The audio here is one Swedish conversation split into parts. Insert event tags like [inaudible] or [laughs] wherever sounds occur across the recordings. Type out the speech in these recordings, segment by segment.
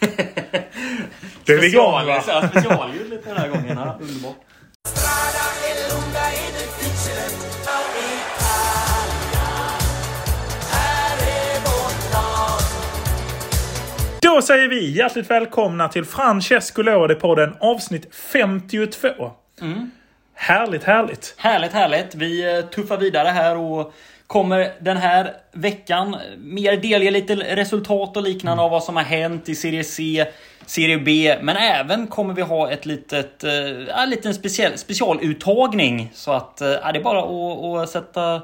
[laughs] Då är vi igång va? Special- Specialljud lite den här gången. Underbart. Då säger vi hjärtligt välkomna till Francesco Lodi-podden avsnitt 52. Härligt, härligt. Härligt, härligt. Vi eh, tuffar vidare här och kommer den här veckan mer delge lite resultat och liknande av vad som har hänt i Serie C, Serie B. Men även kommer vi ha ett litet, eh, ja, en liten speciell, specialuttagning. Så att eh, ja, det är bara att, att sätta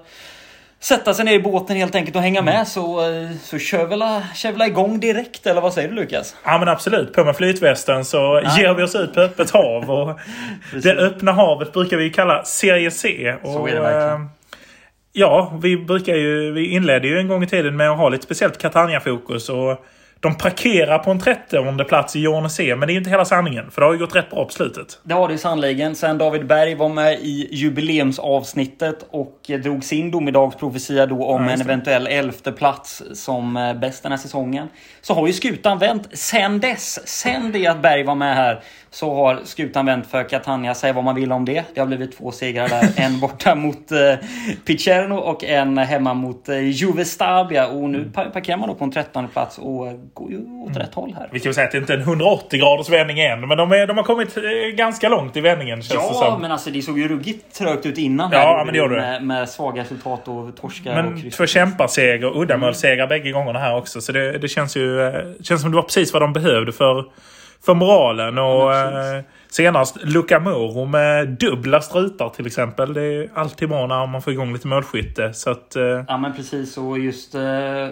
Sätta sig ner i båten helt enkelt och hänga med så, eh, så kör, vi la, kör vi la igång direkt eller vad säger du Lukas? Ja men absolut. På med flytvästen så ger vi oss ut på öppet hav. Och [laughs] det öppna havet brukar vi kalla Serie C. Och, Så är det verkligen. Ja, vi brukar ju... Vi inledde ju en gång i tiden med att ha lite speciellt Catania-fokus. Och de parkerar på en trettonde plats i Journey C. Men det är inte hela sanningen. För det har ju gått rätt bra på slutet. Det har det ju sannoliken. Sen David Berg var med i jubileumsavsnittet och drog sin domedagsprofetia då om Ja, en eventuell elfte plats som eh, bäst den här säsongen. Så har ju skutan vänt sen dess. Sen det att Berg var med här så har skutan vänt för Catania. Säg vad man vill om det. Det har blivit två segrar där. [laughs] en borta mot eh, Picerno och en hemma mot eh, Juve Stabia. Och nu pa- parkerar man då på en trettonde plats och eh, går ju åt rätt håll här. Vi kan väl säga att det inte är en 180 graders vändning än. Men de, är, de har kommit eh, ganska långt i vändningen känns det Ja, som. men alltså det såg ju ruggigt trögt ut innan. Ja, här, men det gjorde det. med, med svaga resultat och torskar och Men två kämparseger, uddamålssegrar bägge gångerna här också. Så det, det känns ju eh, känns som det var precis vad de behövde för, för moralen. Och Ja, eh, senast Luca Moro med dubbla strutar till exempel. Det är alltid bra när man får igång lite målskytte. Så att, eh, Ja, men precis. Och just uh,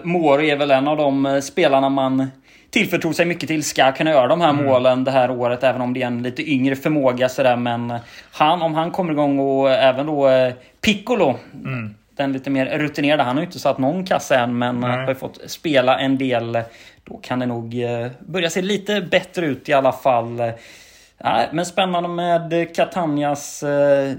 Mori är väl en av de eh, spelarna man tillförtror sig mycket till ska kunna göra de här Mm. målen det här året. Även om det är en lite yngre förmåga sådär. Men han, om han kommer igång och även då eh, Piccolo. Mm. Den lite mer rutinerade. Han har ju inte satt någon kassa än men Nej. har ju fått spela en del. Då kan det nog eh, börja se lite bättre ut i alla fall. Ja, men spännande med Catanias eh,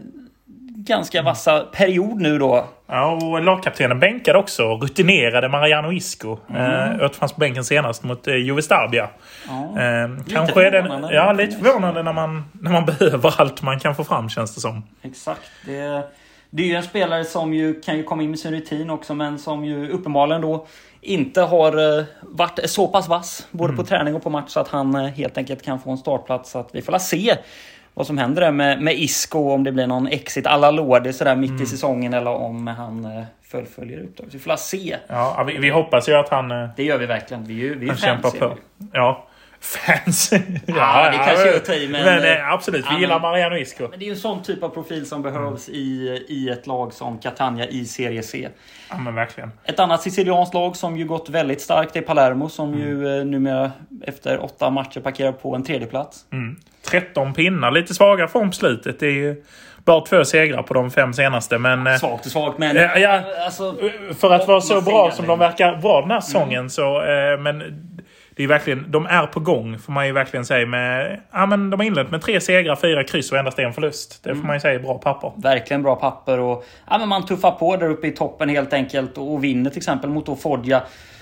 ganska vassa period nu då. ja, och lagkaptenen bänkade också rutinerade Mariano Isco. Mm. Eh, fanns på bänken senast mot eh, Juve Stabia. Ja. Eh, kanske är den, förvånande. ja, lite förvånande när man, när man [laughs] behöver allt man kan få fram känns det som. Exakt. Det, det är ju en spelare som ju kan ju komma in med sin rutin också men som ju uppenbarligen då inte har eh, varit så pass vass både på träning och på match så att han eh, helt enkelt kan få en startplats. Så att vi får la se vad som händer med, med Isco om det blir någon exit alla Lodi sådär mitt i säsongen eller om han eh, fullföljer uppdraget. Vi får la se. Ja, vi, vi hoppas ju att han... Det gör vi verkligen. Vi är ju vi är fans. kämpar på. Ja. Fans. [laughs] Ja, det kanske är att ta i, men- men eh, absolut, vi Ja, gillar Mariano Isco. Men det är ju en sån typ av profil som behövs i, i ett lag som Catania i Serie C. Ja, men verkligen. Ett annat sicilianskt lag som ju gått väldigt starkt är Palermo som ju eh, numera efter åtta matcher parkerar på en tredjeplats. Mm. 13 pinnar, lite svaga form slutet. Det är ju bara två segrar på de fem senaste. Men eh, Svagt och svagt men... Ja, ja. Alltså, för att vara så bra det. som de verkar vara den här säsongen så... Eh, men det är verkligen, de är på gång får man ju verkligen säga. Med, ja, men de har inlett med tre segrar, fyra kryss och endast en förlust. Det får man ju säga är bra papper. Verkligen bra papper och ja, men man tuffar på där uppe i toppen helt enkelt och vinner till exempel mot Foggia.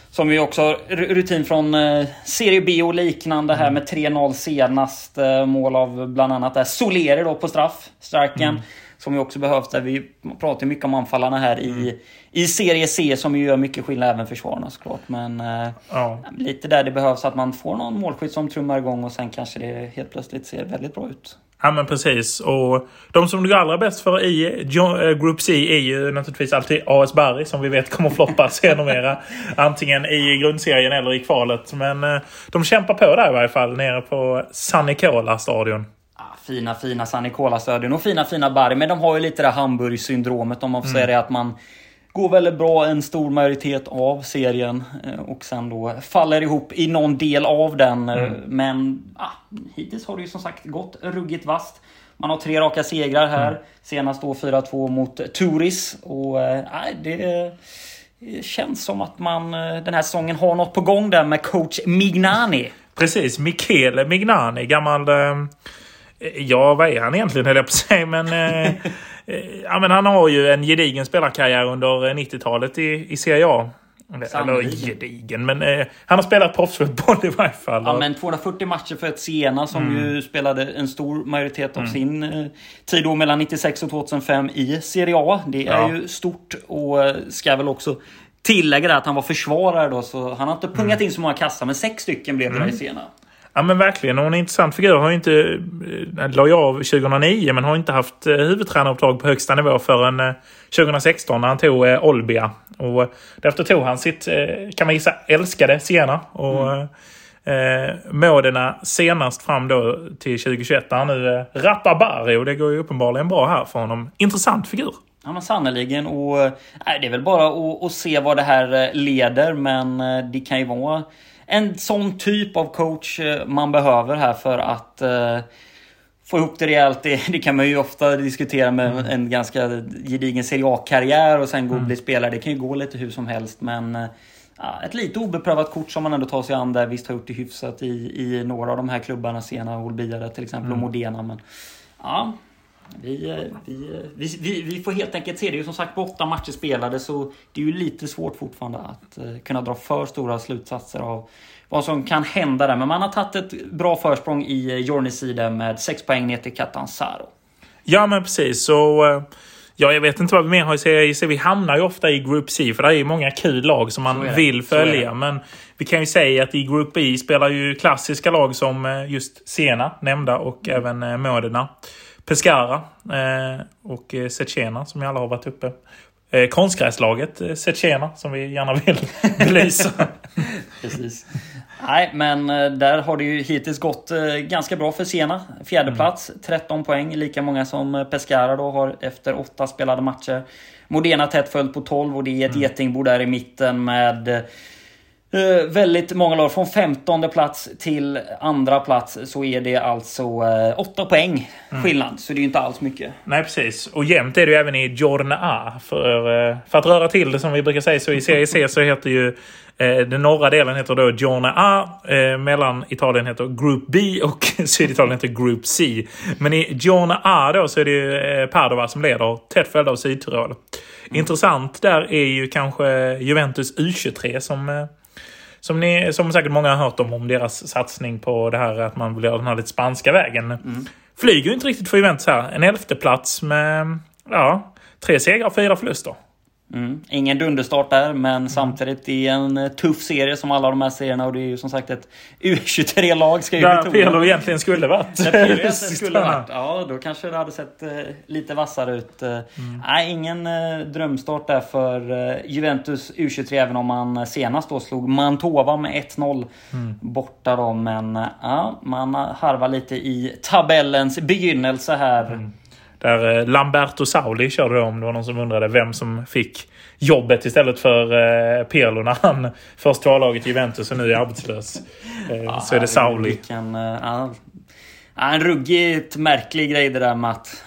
Som ju också har ru- rutin från eh, Serie B och liknande här med 3-0 senast. Eh, mål av bland annat där Soleri då på straff, striken. Som ju också behövs där. Vi pratar mycket om anfallarna här i, i Serie C som ju gör mycket skillnad även försvararna såklart. Men eh, Ja. lite där det behövs att man får någon målskytt som trummar igång och sen kanske det helt plötsligt ser väldigt bra ut. Ja men precis. Och de som det går allra bäst för i eh, Group C är ju naturligtvis alltid AS Barry som vi vet kommer floppa [laughs] sedermera. Antingen i grundserien eller i kvalet. Men eh, de kämpar på där i varje fall nere på San Nicola-stadion. Ah, fina, fina San Nicola-stödjen och fina, fina Bari. Men de har ju lite det Hamburg-syndromet om man får säga det. Att man går väldigt bra en stor majoritet av serien eh, och sen då faller ihop i någon del av den. Eh, Men ah, hittills har det ju som sagt gått ruggigt vast. Man har tre raka segrar här. Senast då 4-2 mot Turis. Och eh, det känns som att man eh, den här säsongen har något på gång där med coach Mignani. Precis, Michele Mignani, gammal... Eh, ja, vad är han egentligen höll jag på att säga. Men, eh, [laughs] eh, ja, men han har ju en gedigen spelarkarriär under 90-talet i, i Serie A. Eller gedigen, men eh, han har spelat proffsfotboll i varje fall. Ja, men 240 matcher för ett Siena som mm. ju spelade en stor majoritet av mm. sin eh, tid då mellan 96 och 2005 i Serie A. Det är ja. ju stort och eh, ska väl också tillägga att han var försvarare då, så han har inte pungat mm. in så många kassar, men sex stycken blev det mm. i Siena. Ja men verkligen. Och en intressant figur. Har ju inte... Eh, la ju av 2009 men har inte haft eh, huvudtränaruppdrag på högsta nivå förrän 2016 eh, när han tog Olbia. Och därefter tog han sitt, kan man gissa, älskade Siena. Och mm. eh, Modena senast fram då till 2021 där han nu rattar Bari. Och det går ju uppenbarligen bra här för honom. Intressant figur. Ja men sannerligen. Och, äh, det är väl bara att, att se vad det här leder. Men det kan ju vara en sån typ av coach eh, man behöver här för att uh, få ihop det rejält. Det, det, kan man ju ofta diskutera med mm. en ganska gedigen Serie A-karriär och sen gå och bli mm. spelare. Det kan ju gå lite hur som helst men uh, ett lite obeprövat kort som man ändå tar sig an där. Visst har gjort det hyfsat i, i några av de här klubbarna, Sena, Olbia till exempel mm. och Modena. Men, ja, vi, vi, vi, vi, får helt enkelt se. Det är ju som sagt åtta matcher spelade så det är ju lite svårt fortfarande att uh, kunna dra för stora slutsatser av vad som kan hända där. Men man har tagit ett bra försprång i Jornys sida med sex poäng ner till Catanzaro. Ja men precis. Så, ja, jag vet inte vad vi mer har att säga. Vi hamnar ju ofta i Group C för det är ju många kul lag som man vill följa. Men vi kan ju säga att i Group B spelar ju klassiska lag som just Sena nämnda och mm. även Modena. Pescara eh, och eh, Setjena som ju alla har varit uppe. Eh, konstgräslaget Setjena som vi gärna vill [laughs] belysa. Precis. Nej, men där har det ju hittills gått ganska bra för Sena. Fjärdeplats, mm. 13 poäng. Lika många som Pescara då har efter åtta spelade matcher. Modena tätt följt på 12 och det är ett mm. getingbo där i mitten med Uh, väldigt många lag. Från 15 plats till andra plats så är det alltså uh, 8 poäng mm. skillnad. Mm. Så det är inte alls mycket. Nej, precis. Och jämnt är det ju även i Giorna A. För, uh, för att röra till det som vi brukar säga så i Serie C så heter ju uh, den norra delen heter då Giorna A. mellan Italien heter Group B och [laughs] Syditalien heter Group C. Men i Giorna A då så är det ju Padova som leder tätt följd av Sydtirol. Mm. Intressant där är ju kanske Juventus U23 som som, ni, som säkert många har hört om, om deras satsning på det här att man vill göra den här lite spanska vägen. Mm. Flyger ju inte riktigt för Juventus här. En elfte plats med ja, tre segrar och fyra förluster. Mm. Ingen dunderstart där, men mm. samtidigt i en eh, tuff serie som alla de här serierna och det är ju som sagt ett U23-lag ska ju Där Pirlo egentligen skulle varit. Där Pirlo egentligen [laughs] skulle varit. Ja, då kanske det hade sett eh, lite vassare ut. Eh, mm. Nej, ingen drömstart där för Juventus U23 även om man senast då slog Mantova med 1-0 mm. borta då. Men ja, man harvar lite i tabellens begynnelse här. Där eh, Lamberto Sauli körde om. Det var någon som undrade vem som fick jobbet istället för eh, Pirlo när han [laughs] först var laget i Juventus och nu är arbetslös. Eh, ja, så är det Sauli. Vilken, uh, en ruggigt märklig grej det där med att,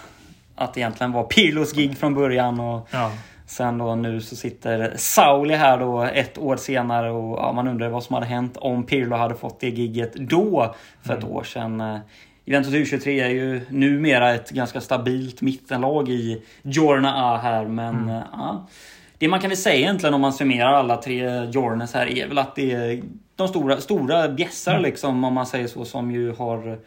att egentligen var Pirlos gig från början. Och, ja. Sen då nu så sitter Sauli här då ett år senare och ja, man undrar vad som hade hänt om Pirlo hade fått det gigget då för ett mm. år sedan. Juventus U23 är ju numera ett ganska stabilt mittenlag i Giorna A här, men mm. Eh, ja. Det man kan väl säga egentligen om man summerar alla tre Jornes här är väl att det är de stora, stora bjässar mm. liksom, om man säger så, som ju har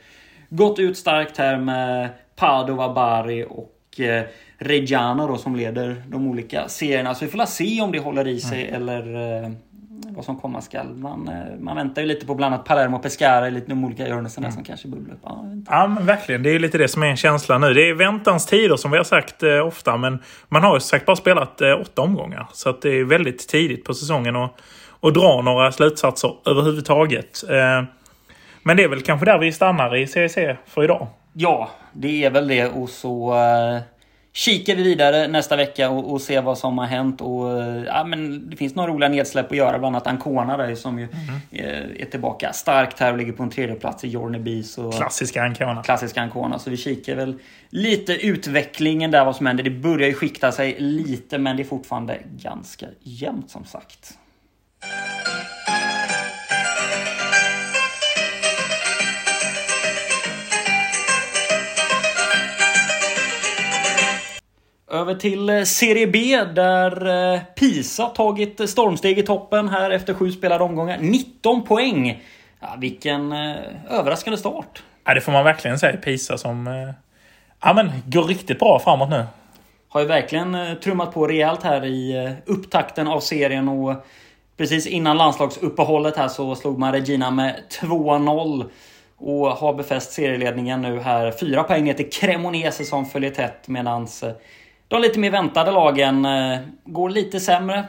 gått ut starkt här med Padova, Bari och eh, Reggiana då som leder de olika serierna. Så vi får se om det håller i sig mm. eller eh, vad som komma skall. Man, eh, man väntar ju lite på bland annat Palermo och Pescara lite de olika hörnen mm. som kanske bubblar upp. Ja, ja, men verkligen. Det är lite det som är en känsla nu. Det är väntans tider som vi har sagt eh, ofta. Men man har ju sagt bara spelat eh, åtta omgångar. Så att det är väldigt tidigt på säsongen att, att dra några slutsatser överhuvudtaget. Eh, men det är väl kanske där vi stannar i CEC för idag. Ja, det är väl det. Och så... Eh kikar vi vidare nästa vecka och, och ser vad som har hänt. Och, ja, men det finns några roliga nedsläpp att göra, bland annat Ancona där som ju mm. är, är tillbaka starkt här och ligger på en tredje plats i Jorneby. Klassiska Ancona. Klassiska Ancona. Så vi kikar väl lite utvecklingen där, vad som händer. Det börjar ju skikta sig lite, men det är fortfarande ganska jämnt som sagt. Över till eh, Serie B där eh, Pisa tagit stormsteg i toppen här efter sju spelade omgångar. 19 poäng! Ja, vilken eh, överraskande start. Ja, det får man verkligen säga. Pisa som ja, men, går riktigt bra framåt nu. Har ju verkligen trummat på rejält här i upptakten av serien och precis innan landslagsuppehållet här så slog man Regina med 2-0. Och har befäst serieledningen nu här. Fyra poäng ner till Cremonese som följer tätt medans de lite mer väntade lagen eh, går lite sämre.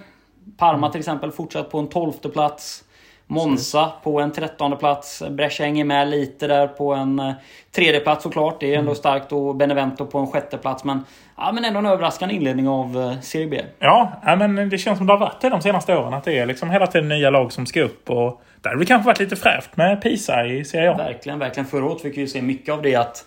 Parma till exempel fortsatt på en tolfte plats. Monza på en trettonde plats. Brescia hänger med lite där på en eh, tredje plats såklart. Det är ändå starkt och Benevento på en sjätte plats Men, ja, men ändå en överraskande inledning av Serie B. Ja, men det känns som det har varit det de senaste åren. Att det är liksom hela tiden nya lag som ska upp. Och det hade kanske varit lite fräscht med Pisa i Serie A. Verkligen, verkligen. Förra året fick vi ju se mycket av det att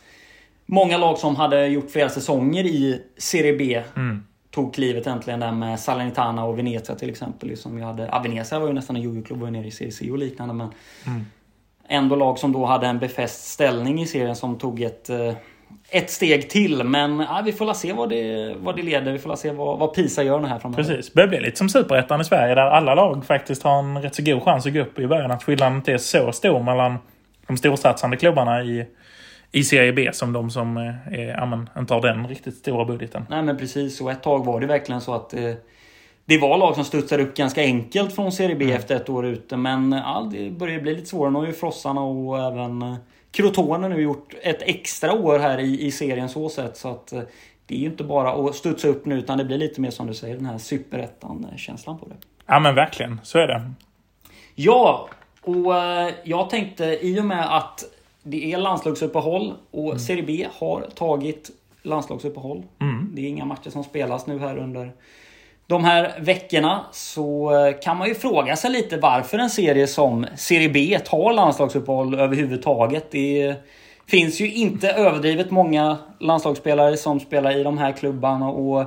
många lag som hade gjort flera säsonger i Serie B mm. tog klivet äntligen där med Salernitana och Venezia till exempel. Som ju hade, ja, Venezia var ju nästan en jojo-klubb, var ju nere i Serie C och liknande. Men mm. ändå lag som då hade en befäst ställning i serien som tog ett eh, ett steg till. Men ja, vi får se vad det, vad det leder. Vi får se vad, vad Pisa gör här framöver. Precis. Det blir lite som Superettan i Sverige där alla lag faktiskt har en rätt så god chans att gå upp i början. Att skillnaden inte är så stor mellan de storsatsande klubbarna i, i Serie B som de som eh, amen, inte har den riktigt stora budgeten. Nej men precis. Och ett tag var det verkligen så att eh, det var lag som studsade upp ganska enkelt från Serie B mm. efter ett år ute. Men ja, det börjar bli lite svårare. Nu har ju Frossarna och även eh, Crotone nu gjort ett extra år här i, i serien så sätt. Så att eh, det är ju inte bara att studsa upp nu utan det blir lite mer som du säger den här superettan-känslan på det. Ja men verkligen, så är det. Ja, och eh, jag tänkte i och med att det är landslagsuppehåll och mm. Serie B har tagit landslagsuppehåll. Mm. Det är inga matcher som spelas nu här under de här veckorna så eh, kan man ju fråga sig lite varför en serie som Serie B tar landslagsuppehåll överhuvudtaget. Det finns ju inte överdrivet många landslagsspelare som spelar i de här klubbarna och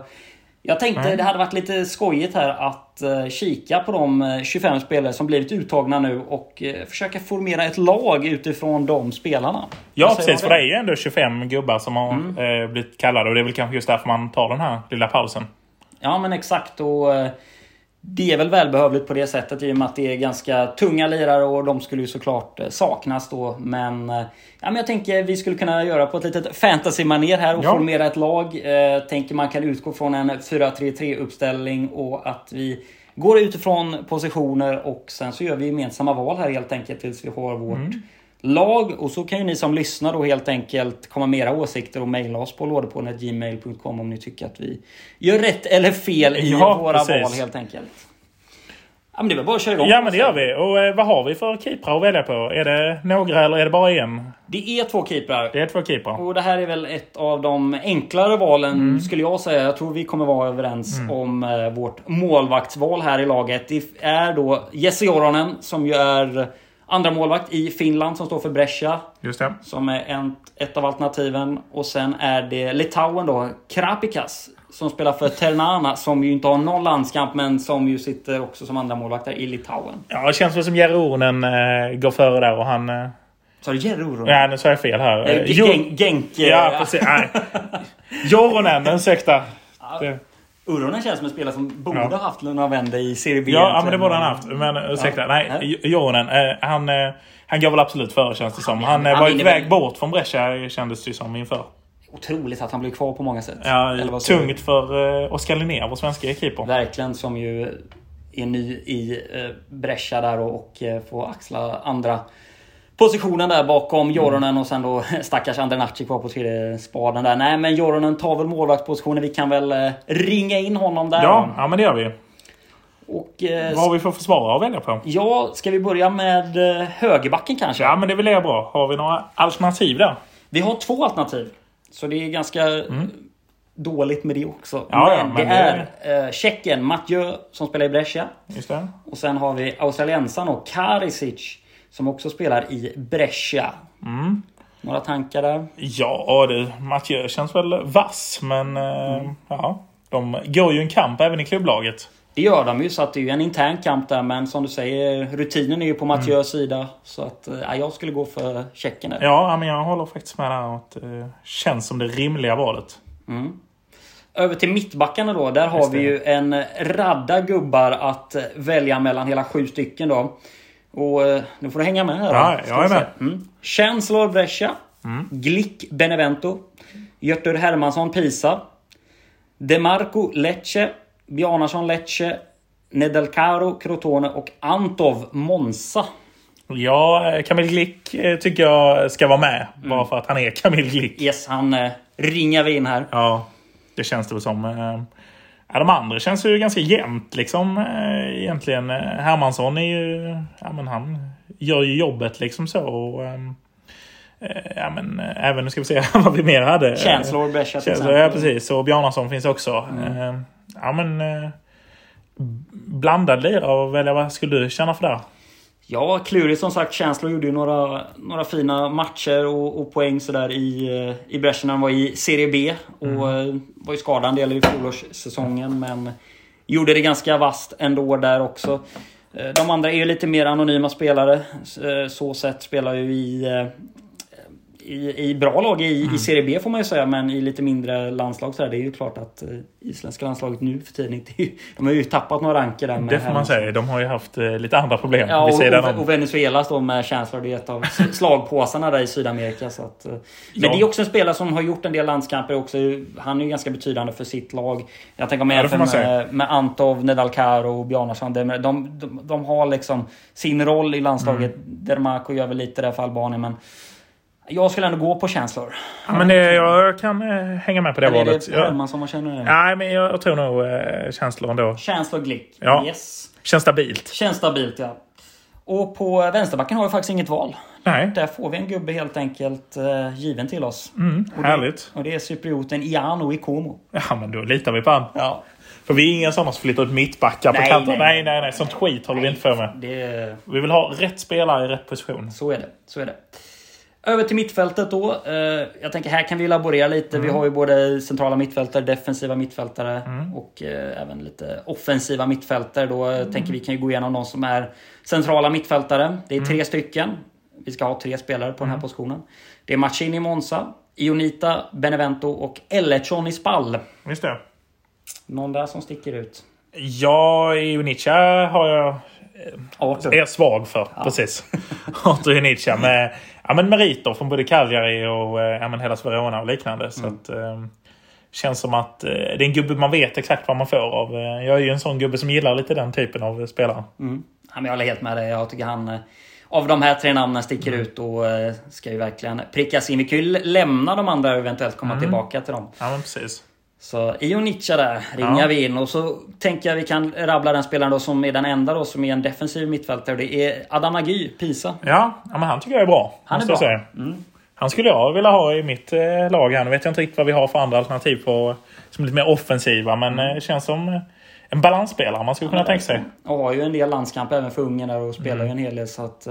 jag tänkte mm. det hade varit lite skojigt här att uh, kika på de 25 spelare som blivit uttagna nu och uh, försöka formera ett lag utifrån de spelarna. Ja precis, för det är ju ändå 25 gubbar som har mm. blivit kallade och det är väl kanske just därför man tar den här lilla pausen. Ja men exakt och eh, det är väl välbehövligt på det sättet i och med att det är ganska tunga lirare och de skulle ju såklart eh, saknas då. Men, eh, ja, men jag tänker vi skulle kunna göra på ett litet fantasy-manér här och ja. formera ett lag. Eh, tänker man kan utgå från en 4-3-3 uppställning och att vi går utifrån positioner och sen så gör vi gemensamma val här helt enkelt tills vi har vårt mm lag. Och så kan ju ni som lyssnar då helt enkelt komma med era åsikter och mejla oss på lådepodden.gmail.com om ni tycker att vi gör rätt eller fel i ja, våra precis. val helt enkelt. Ja men det är väl bara att köra igång. Ja men det gör vi. Och eh, vad har vi för keeprar att välja på? Är det några eller är det bara en? Det är två keeprar. Det är två keeprar. Och det här är väl ett av de enklare valen mm. skulle jag säga. Jag tror vi kommer vara överens mm. om eh, vårt målvaktsval här i laget. Det är då Jesse Joronen som ju är andra målvakt i Finland som står för Brescia. Just det. Som är en, ett av alternativen. Och sen är det Litauen då, Krapikas. Som spelar för Ternana som ju inte har någon landskamp men som ju sitter också som andra målvakt i Litauen. Ja, det känns väl som Jerry Oronen äh, går före där och han... Äh... Sa du Jerry Oronen? Ja, nu sa jag fel här. Äh, Genk... Ja, precis. Nej. Joronen, ursäkta. Det... Uronen känns som en spelare som borde ja. ha haft några vänder i Serie B. Ja, men det borde han haft. Men ursäkta. Ja. Nej, Joronen. Eh, han, eh, han går väl absolut före känns det som. Han, eh, han var ju väg väl... bort från Brescia kändes det som inför. Otroligt att han blev kvar på många sätt. Ja, tungt för Oskar Linnér, vår svenska keeper. Verkligen, som ju är ny i Brescia där och, och får axla andra positionen där bakom Joronen mm. och sen då [laughs] stackars Andrenaci kvar på tredje spaden där. Nej men Joronen tar väl målvaktspositionen. Vi kan väl eh, ringa in honom där. Ja, ja men det gör vi. Och, eh, Vad har vi för försvarare att välja på? Ja, ska vi börja med eh, högerbacken kanske? Ja, men det vill jag bra. Har vi några alternativ där? Vi har två alternativ. Så det är ganska mm. dåligt med det också. Ja, men, ja, men det, det är eh, Tjeckien Mathieu som spelar i Brescia. Just det. Och sen har vi australiensaren och Karisic som också spelar i Brescia. Mm. Några tankar där? Ja du, Mathieu känns väl vass men eh, mm. ja, de går ju en kamp även i klubblaget. Det gör de ju, så att det är ju en intern kamp där. Men som du säger, rutinen är ju på Mathieux mm. sida. Så att ja, jag skulle gå för Tjeckien. Ja, men jag håller faktiskt med där. Att det känns som det rimliga valet. Mm. Över till mittbackarna då. Där har vi ju en radda gubbar att eh, välja mellan. Hela sju stycken då. Och eh, nu får du hänga med här. Ja, jag är med. Mm. Chancellor Brescia. Mm. Glick Benevento. Götter Hermansson Pisa. Demarco Lecce. Bjarnason Lecce. Nedelcaro Crotone och Antov Monza. Ja, eh, Kamil Glick eh, tycker jag ska vara med. Mm. Bara för att han är Kamil Glick. Yes, han eh, ringar vi in här. Ja, det känns det väl som. Eh, Ja, de andra känns ju ganska jämnt liksom eh, egentligen. Eh, Hermansson är ju... Ja, men han gör ju jobbet liksom så. Och, ehm, eh, ja, men även, nu ska vi se [laughs] vad vi mer hade. Chancellor Brescia till Chancellor, ja, precis. Och Bjarnason finns också. Eh, Ja, men... Blandad lirare. Vad skulle du känna för det? Ja, klurigt som sagt. Chancellor gjorde ju några, några fina matcher och, och poäng sådär i, eh, i bräschen när han var i Serie B. Och eh, var ju skadad en del i fjolårssäsongen men gjorde det ganska vasst ändå där också. Eh, De andra är ju lite mer anonyma spelare. Så sett spelar ju i, i, i bra lag i, i Serie B får man ju säga, men i lite mindre landslag så där, Det är ju klart att eh, isländska landslaget nu för tiden [laughs] inte... De har ju tappat några ranker där. med Det får man säga. De har ju haft eh, lite andra problem Ja, och, och, och Venezuela står med Chancellor. Det är ett av [laughs] slagpåsarna där i Sydamerika. Så att, eh, men Ja. det är också en spelare som har gjort en del landskamper också. Han är ju ganska betydande för sitt lag. Jag tänker jag Ja, med, med Antov, Nedalcaro och Bjarnason. De, de, de, de har liksom sin roll i landslaget. Mm. Dermako gör väl lite det för Albanien. Men jag skulle ändå gå på Chancellor. Ja, men det, jag kan eh, hänga med på det Eller är valet. det Jag, Hermansson? Vad känner du? nej, men jag, jag tror nog eh, Chancellor ändå. Chancellor Glick. Ja. Yes. Känns stabilt. Känns stabilt ja. Och på vänsterbacken har vi faktiskt inget val. Nej. Där får vi en gubbe helt enkelt eh, given till oss. Mm, Och det- härligt. Och det är cyprioten Iano Ikomo. Ja, men då litar vi på han. Ja. För vi är inga sådana som flyttar ut mittbackar på Nej, kanten. nej. Nej, nej, nej. Sånt skit håller vi inte för med. Det, Vi vill ha rätt spelare i rätt position. så är det. Så är det. Över till mittfältet då. Eh, jag tänker här kan vi laborera lite. Mm. Vi har ju både centrala mittfältare, defensiva mittfältare och eh, även lite offensiva mittfältare. Då Mm. tänker vi kan ju gå igenom de som är centrala mittfältare. Det är Mm. tre stycken. Vi ska ha tre spelare på den här positionen. Det är Machini Monza, Ionita Benevento och Ellertsson i Spall. Visst det. Någon där som sticker ut? Ja, Ionicha har jag... Arthur. Är svag för. Precis. [laughs] Arthur Ionicha med ja, men meriter från både Cagliari och eh, ja, men hela Verona och liknande. Så att, eh, känns som att eh, det är en gubbe man vet exakt vad man får av. Eh, jag är ju en sån gubbe som gillar lite den typen av spelare. Mm. Ja, men jag håller helt med dig. Jag tycker han eh, av de här tre namnen sticker ut och eh, ska ju verkligen prickas in. Vi kan ju lämna de andra och eventuellt komma tillbaka till dem. Ja, men precis. Så Ionicha där ringar Ja. vi in och så tänker jag vi kan rabbla den spelaren då som är den enda då som är en defensiv mittfältare. Det är Adam Nagy, Pisa. Ja, ja, men han tycker jag är bra. Han är bra. Mm. Han skulle jag vilja ha i mitt eh, lag här. Nu vet jag inte riktigt vad vi har för andra alternativ på, som är lite mer offensiva. Men det känns som eh, en balansspelare man skulle kunna tänka sig. Och har ju en del landskamper även för Ungern där och spelar ju en hel del så att...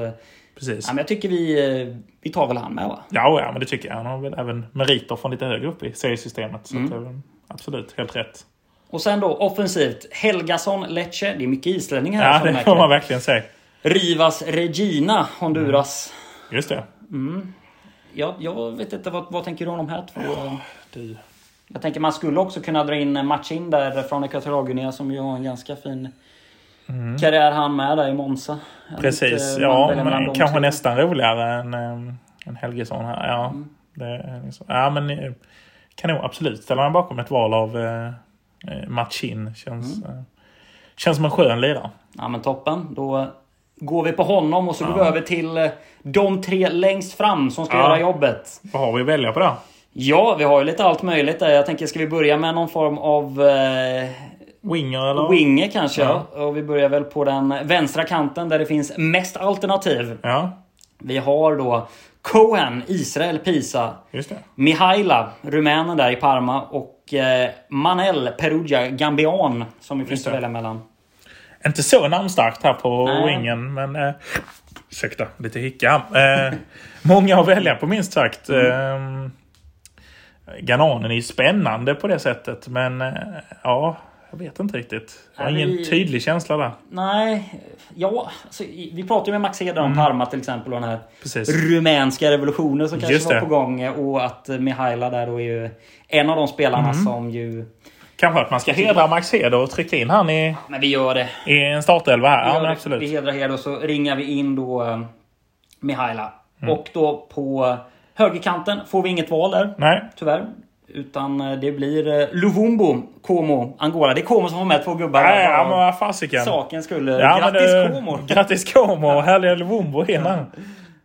Precis. Ja, men jag tycker vi, vi tar väl han med va? Ja, ja, men det tycker jag. Han har väl även meriter från lite högre upp i seriesystemet. Så Mm. att, absolut helt rätt. Och sen då offensivt. Helgason, Lecce. Det är mycket islänningar här Ja, det får man verkligen säga. Rivas Regina, Honduras. Just det. Ja, jag vet inte, vad, vad tänker du om de här två? Du. Jag tänker man skulle också kunna dra in Machin där från Ekvatorialguinea som ju har en ganska fin karriär han med där i Monza. Jag Mm. Precis. inte, Ja, men kanske nästan roligare än, eh, än Helgesson här. Ja, Mm. det är liksom, ja men eh, kan nog absolut ställa mig bakom ett val av eh, eh, Machin. Känns, Mm. eh, känns som en skön lirare. Ja men toppen. Då går vi på honom och så går vi över till eh, de tre längst fram som ska Ja. göra jobbet. Vad har vi att välja på där? Ja, vi har ju lite allt möjligt där. Jag tänker, ska vi börja med någon form av eh, Winger eller? winger kanske? Ja. Ja. Och vi börjar väl på den vänstra kanten där det finns mest alternativ. Ja, Vi har då Cohen, Israel, Pisa. just det. Mihaila, rumänen där i Parma. Och eh, Manel, Perugia, Gambian. Som vi finns att välja mellan. Inte så namnstarkt här på Nej. wingen, men... Eh, ursäkta, lite hicka. Eh, många att välja på minst sagt. Mm. Eh, Gananen är ju spännande på det sättet, men eh, ja, jag vet inte riktigt. Jag har ingen vi- tydlig känsla där. Nej, ja. Alltså, vi pratade ju med Max Heder om Parma till exempel. Och den här Mm. Precis. rumänska revolutionen som kanske var på gång. Och att Mihaila där då är ju en av de spelarna Mm. som ju Kanske att man ska hedra Max Heder och trycka in han i, Men vi gör det. i en startelva här. Vi, Ja, men absolut. vi hedrar Hed och så ringar vi in då eh, Mihaila. Mm. Och då på högerkanten får vi inget val där. Nej. Tyvärr. Utan eh, det blir eh, Luvumbo, Como, Angola. Det är Como som får med två gubbar. Ja, men vad fasiken. Saken skulle... Ja, men Grattis det- Como! [laughs] Grattis Como! Härliga Luvumbo in här.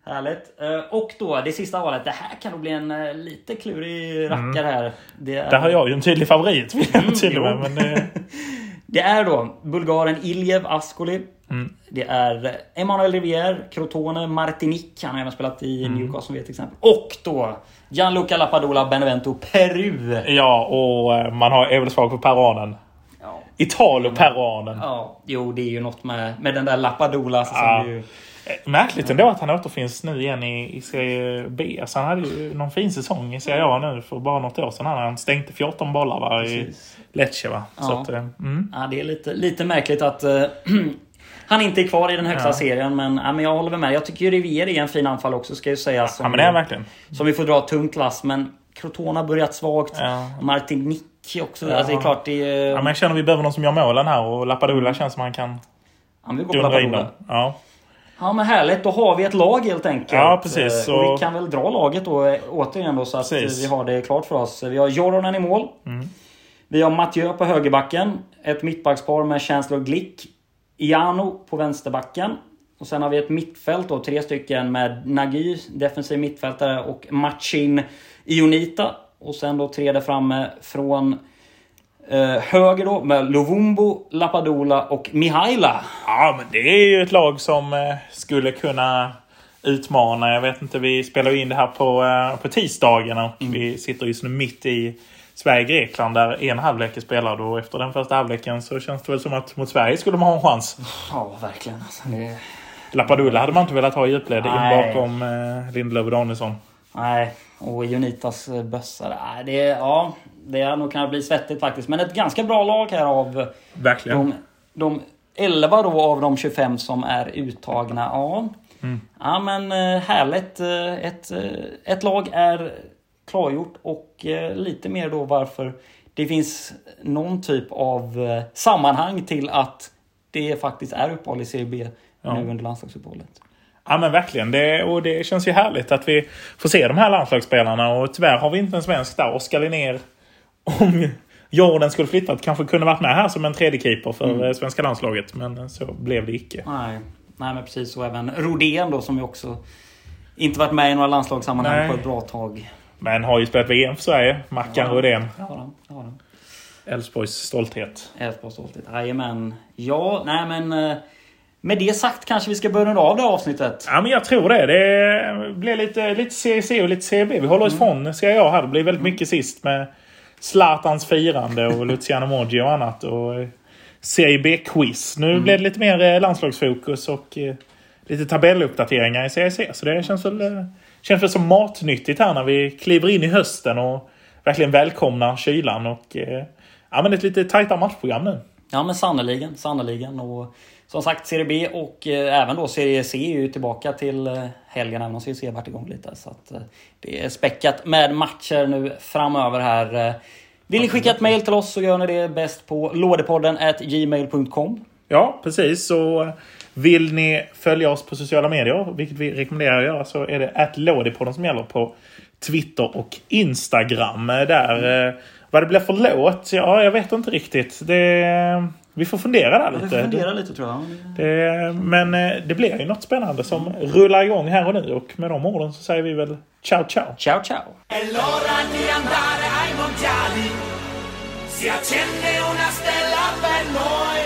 Härligt. Eh, Och då det sista valet. Det här kan nog bli en lite klurig rackare här. Det är, Mm. Där har jag ju en tydlig favorit jag till med. Men det, [laughs] det är då bulgaren Iljev Ascoli. Mm. Det är Emanuel Rivière, Crotone, Martinique. Han har även spelat i Mm. Newcastle ett exempel. Och då Gianluca Lapadula Benevento, Peru. ja, och eh, man har väl svag för peruanen. Ja. Italo-peruanen. Ja, jo det är ju något med, med den där Lapadula som Ja. ju... Eh, Märkligt ändå att han återfinns nu igen i, i Serie B. Alltså han hade ju någon fin säsong i Serie A nu för bara något år sedan. Han stänkte 14 bollar va, i. Lecce. Va? Så Ja. att, eh, mm. Ja, det är lite, lite märkligt att [clears throat] han inte är kvar i den högsta Ja. serien. Men, ja, men jag håller med. Jag tycker ju Rivier är en fin anfall också ska jag säga. Som, Ja men det är han verkligen. som vi får dra tungt lass. Men Crotone har börjat svagt. Ja. Martinique också. Ja. Alltså, det är klart det är... Ja, men jag känner att vi behöver någon som gör målen här och Lapadula känns som han kan Ja, vi går på. Lapadula. Ja. Ja men härligt, då har vi ett lag helt enkelt. Ja, precis. Eh, Och Så- vi kan väl dra laget då eh, återigen då så att Precis. vi har det klart för oss. Vi har Joronen i mål. Mm. Vi har Mathieu på högerbacken. Ett mittbackspar med Chancellor Glick. Iano på vänsterbacken. Och sen har vi ett mittfält då, tre stycken med Nagy, defensiv mittfältare och Machin Ionita. Och sen då tre där framme från eh, höger då med Lovumbo, Lapadula och Mihaila. ja, men det är ju ett lag som eh, skulle kunna utmana. Jag vet inte, vi spelar in det här på, eh, på tisdagen och vi sitter just nu mitt i Sverige-Grekland där en halvlek är spelad och efter den första halvleken så känns det väl som att mot Sverige skulle man ha en chans. Ja, verkligen. Alltså, det... Lapadula hade man inte velat ha i djupled in bakom eh, Lindelöf och Danielsson. Nej, och Jonitas eh, bössa. Det, ja, det har nog kunnat bli svettigt faktiskt. Men ett ganska bra lag här av Verkligen. de, de 11 då av de 25 som är uttagna. Ja, ja men eh, härligt. Eh, Ett, ett lag är klargjort och eh, lite mer då varför det finns någon typ av eh, sammanhang till att det faktiskt är uppehåll i Serie B Ja. nu under landslagsuppehållet. Ja men verkligen. Det, och det känns ju härligt att vi får se de här landslagsspelarna. Och tyvärr har vi inte en svensk där. Oskar Linnér, om Jordan skulle flyttat, kanske kunde varit med här som en tredje keeper för Mm. eh, svenska landslaget. Men så blev det icke. Nej, nej men precis. Och även Rodén då som ju också inte varit med i några landslagssammanhang Nej. på ett bra tag. Men har ju spelat VM för Sverige. Mackan Ja. Rydén. Elfsborgs stolthet. Elfsborgs stolthet. Jajamän. Ja, nej men... eh, Med det sagt kanske vi ska börja runda av det här avsnittet. Ja men jag tror det. Det blir lite, lite Serie C och lite Serie B. Vi håller oss Mm. från Serie A här. Det blir väldigt mycket sist med Zlatans firande och Luciano Moggi och annat. Och eh, Serie B-quiz. Nu Mm. blir det lite mer eh, landslagsfokus och eh, lite tabelluppdateringar i Serie C. Så det känns väl, eh, känns det som matnyttigt här när vi kliver in i hösten och verkligen välkomnar kylan. Och eh, ja, men ett lite tajtare matchprogram nu. Ja men sannerligen, sannerligen. Och som sagt Serie B och eh, även då Serie C är ju tillbaka till eh, helgen även om Serie C har varit igång lite. Så att eh, det är späckat med matcher nu framöver här. Eh, vill ni skicka ett mail till oss så gör ni det bäst på lådepodden gmail.com. Ja, precis. Så vill ni följa oss på sociala medier, vilket vi rekommenderar att göra, så är det attlådipodden som gäller på Twitter och Instagram. Där, eh, vad det blir för låt, ja, jag vet inte riktigt. Det, vi får fundera där Vi får lite. fundera lite tror jag. Det, men eh, det blir ju något spännande som rullar igång här och nu. Och med de orden så säger vi väl ciao ciao. Ciao ciao! È l'ora di andare ai mondiali. Si accende una stella per noi.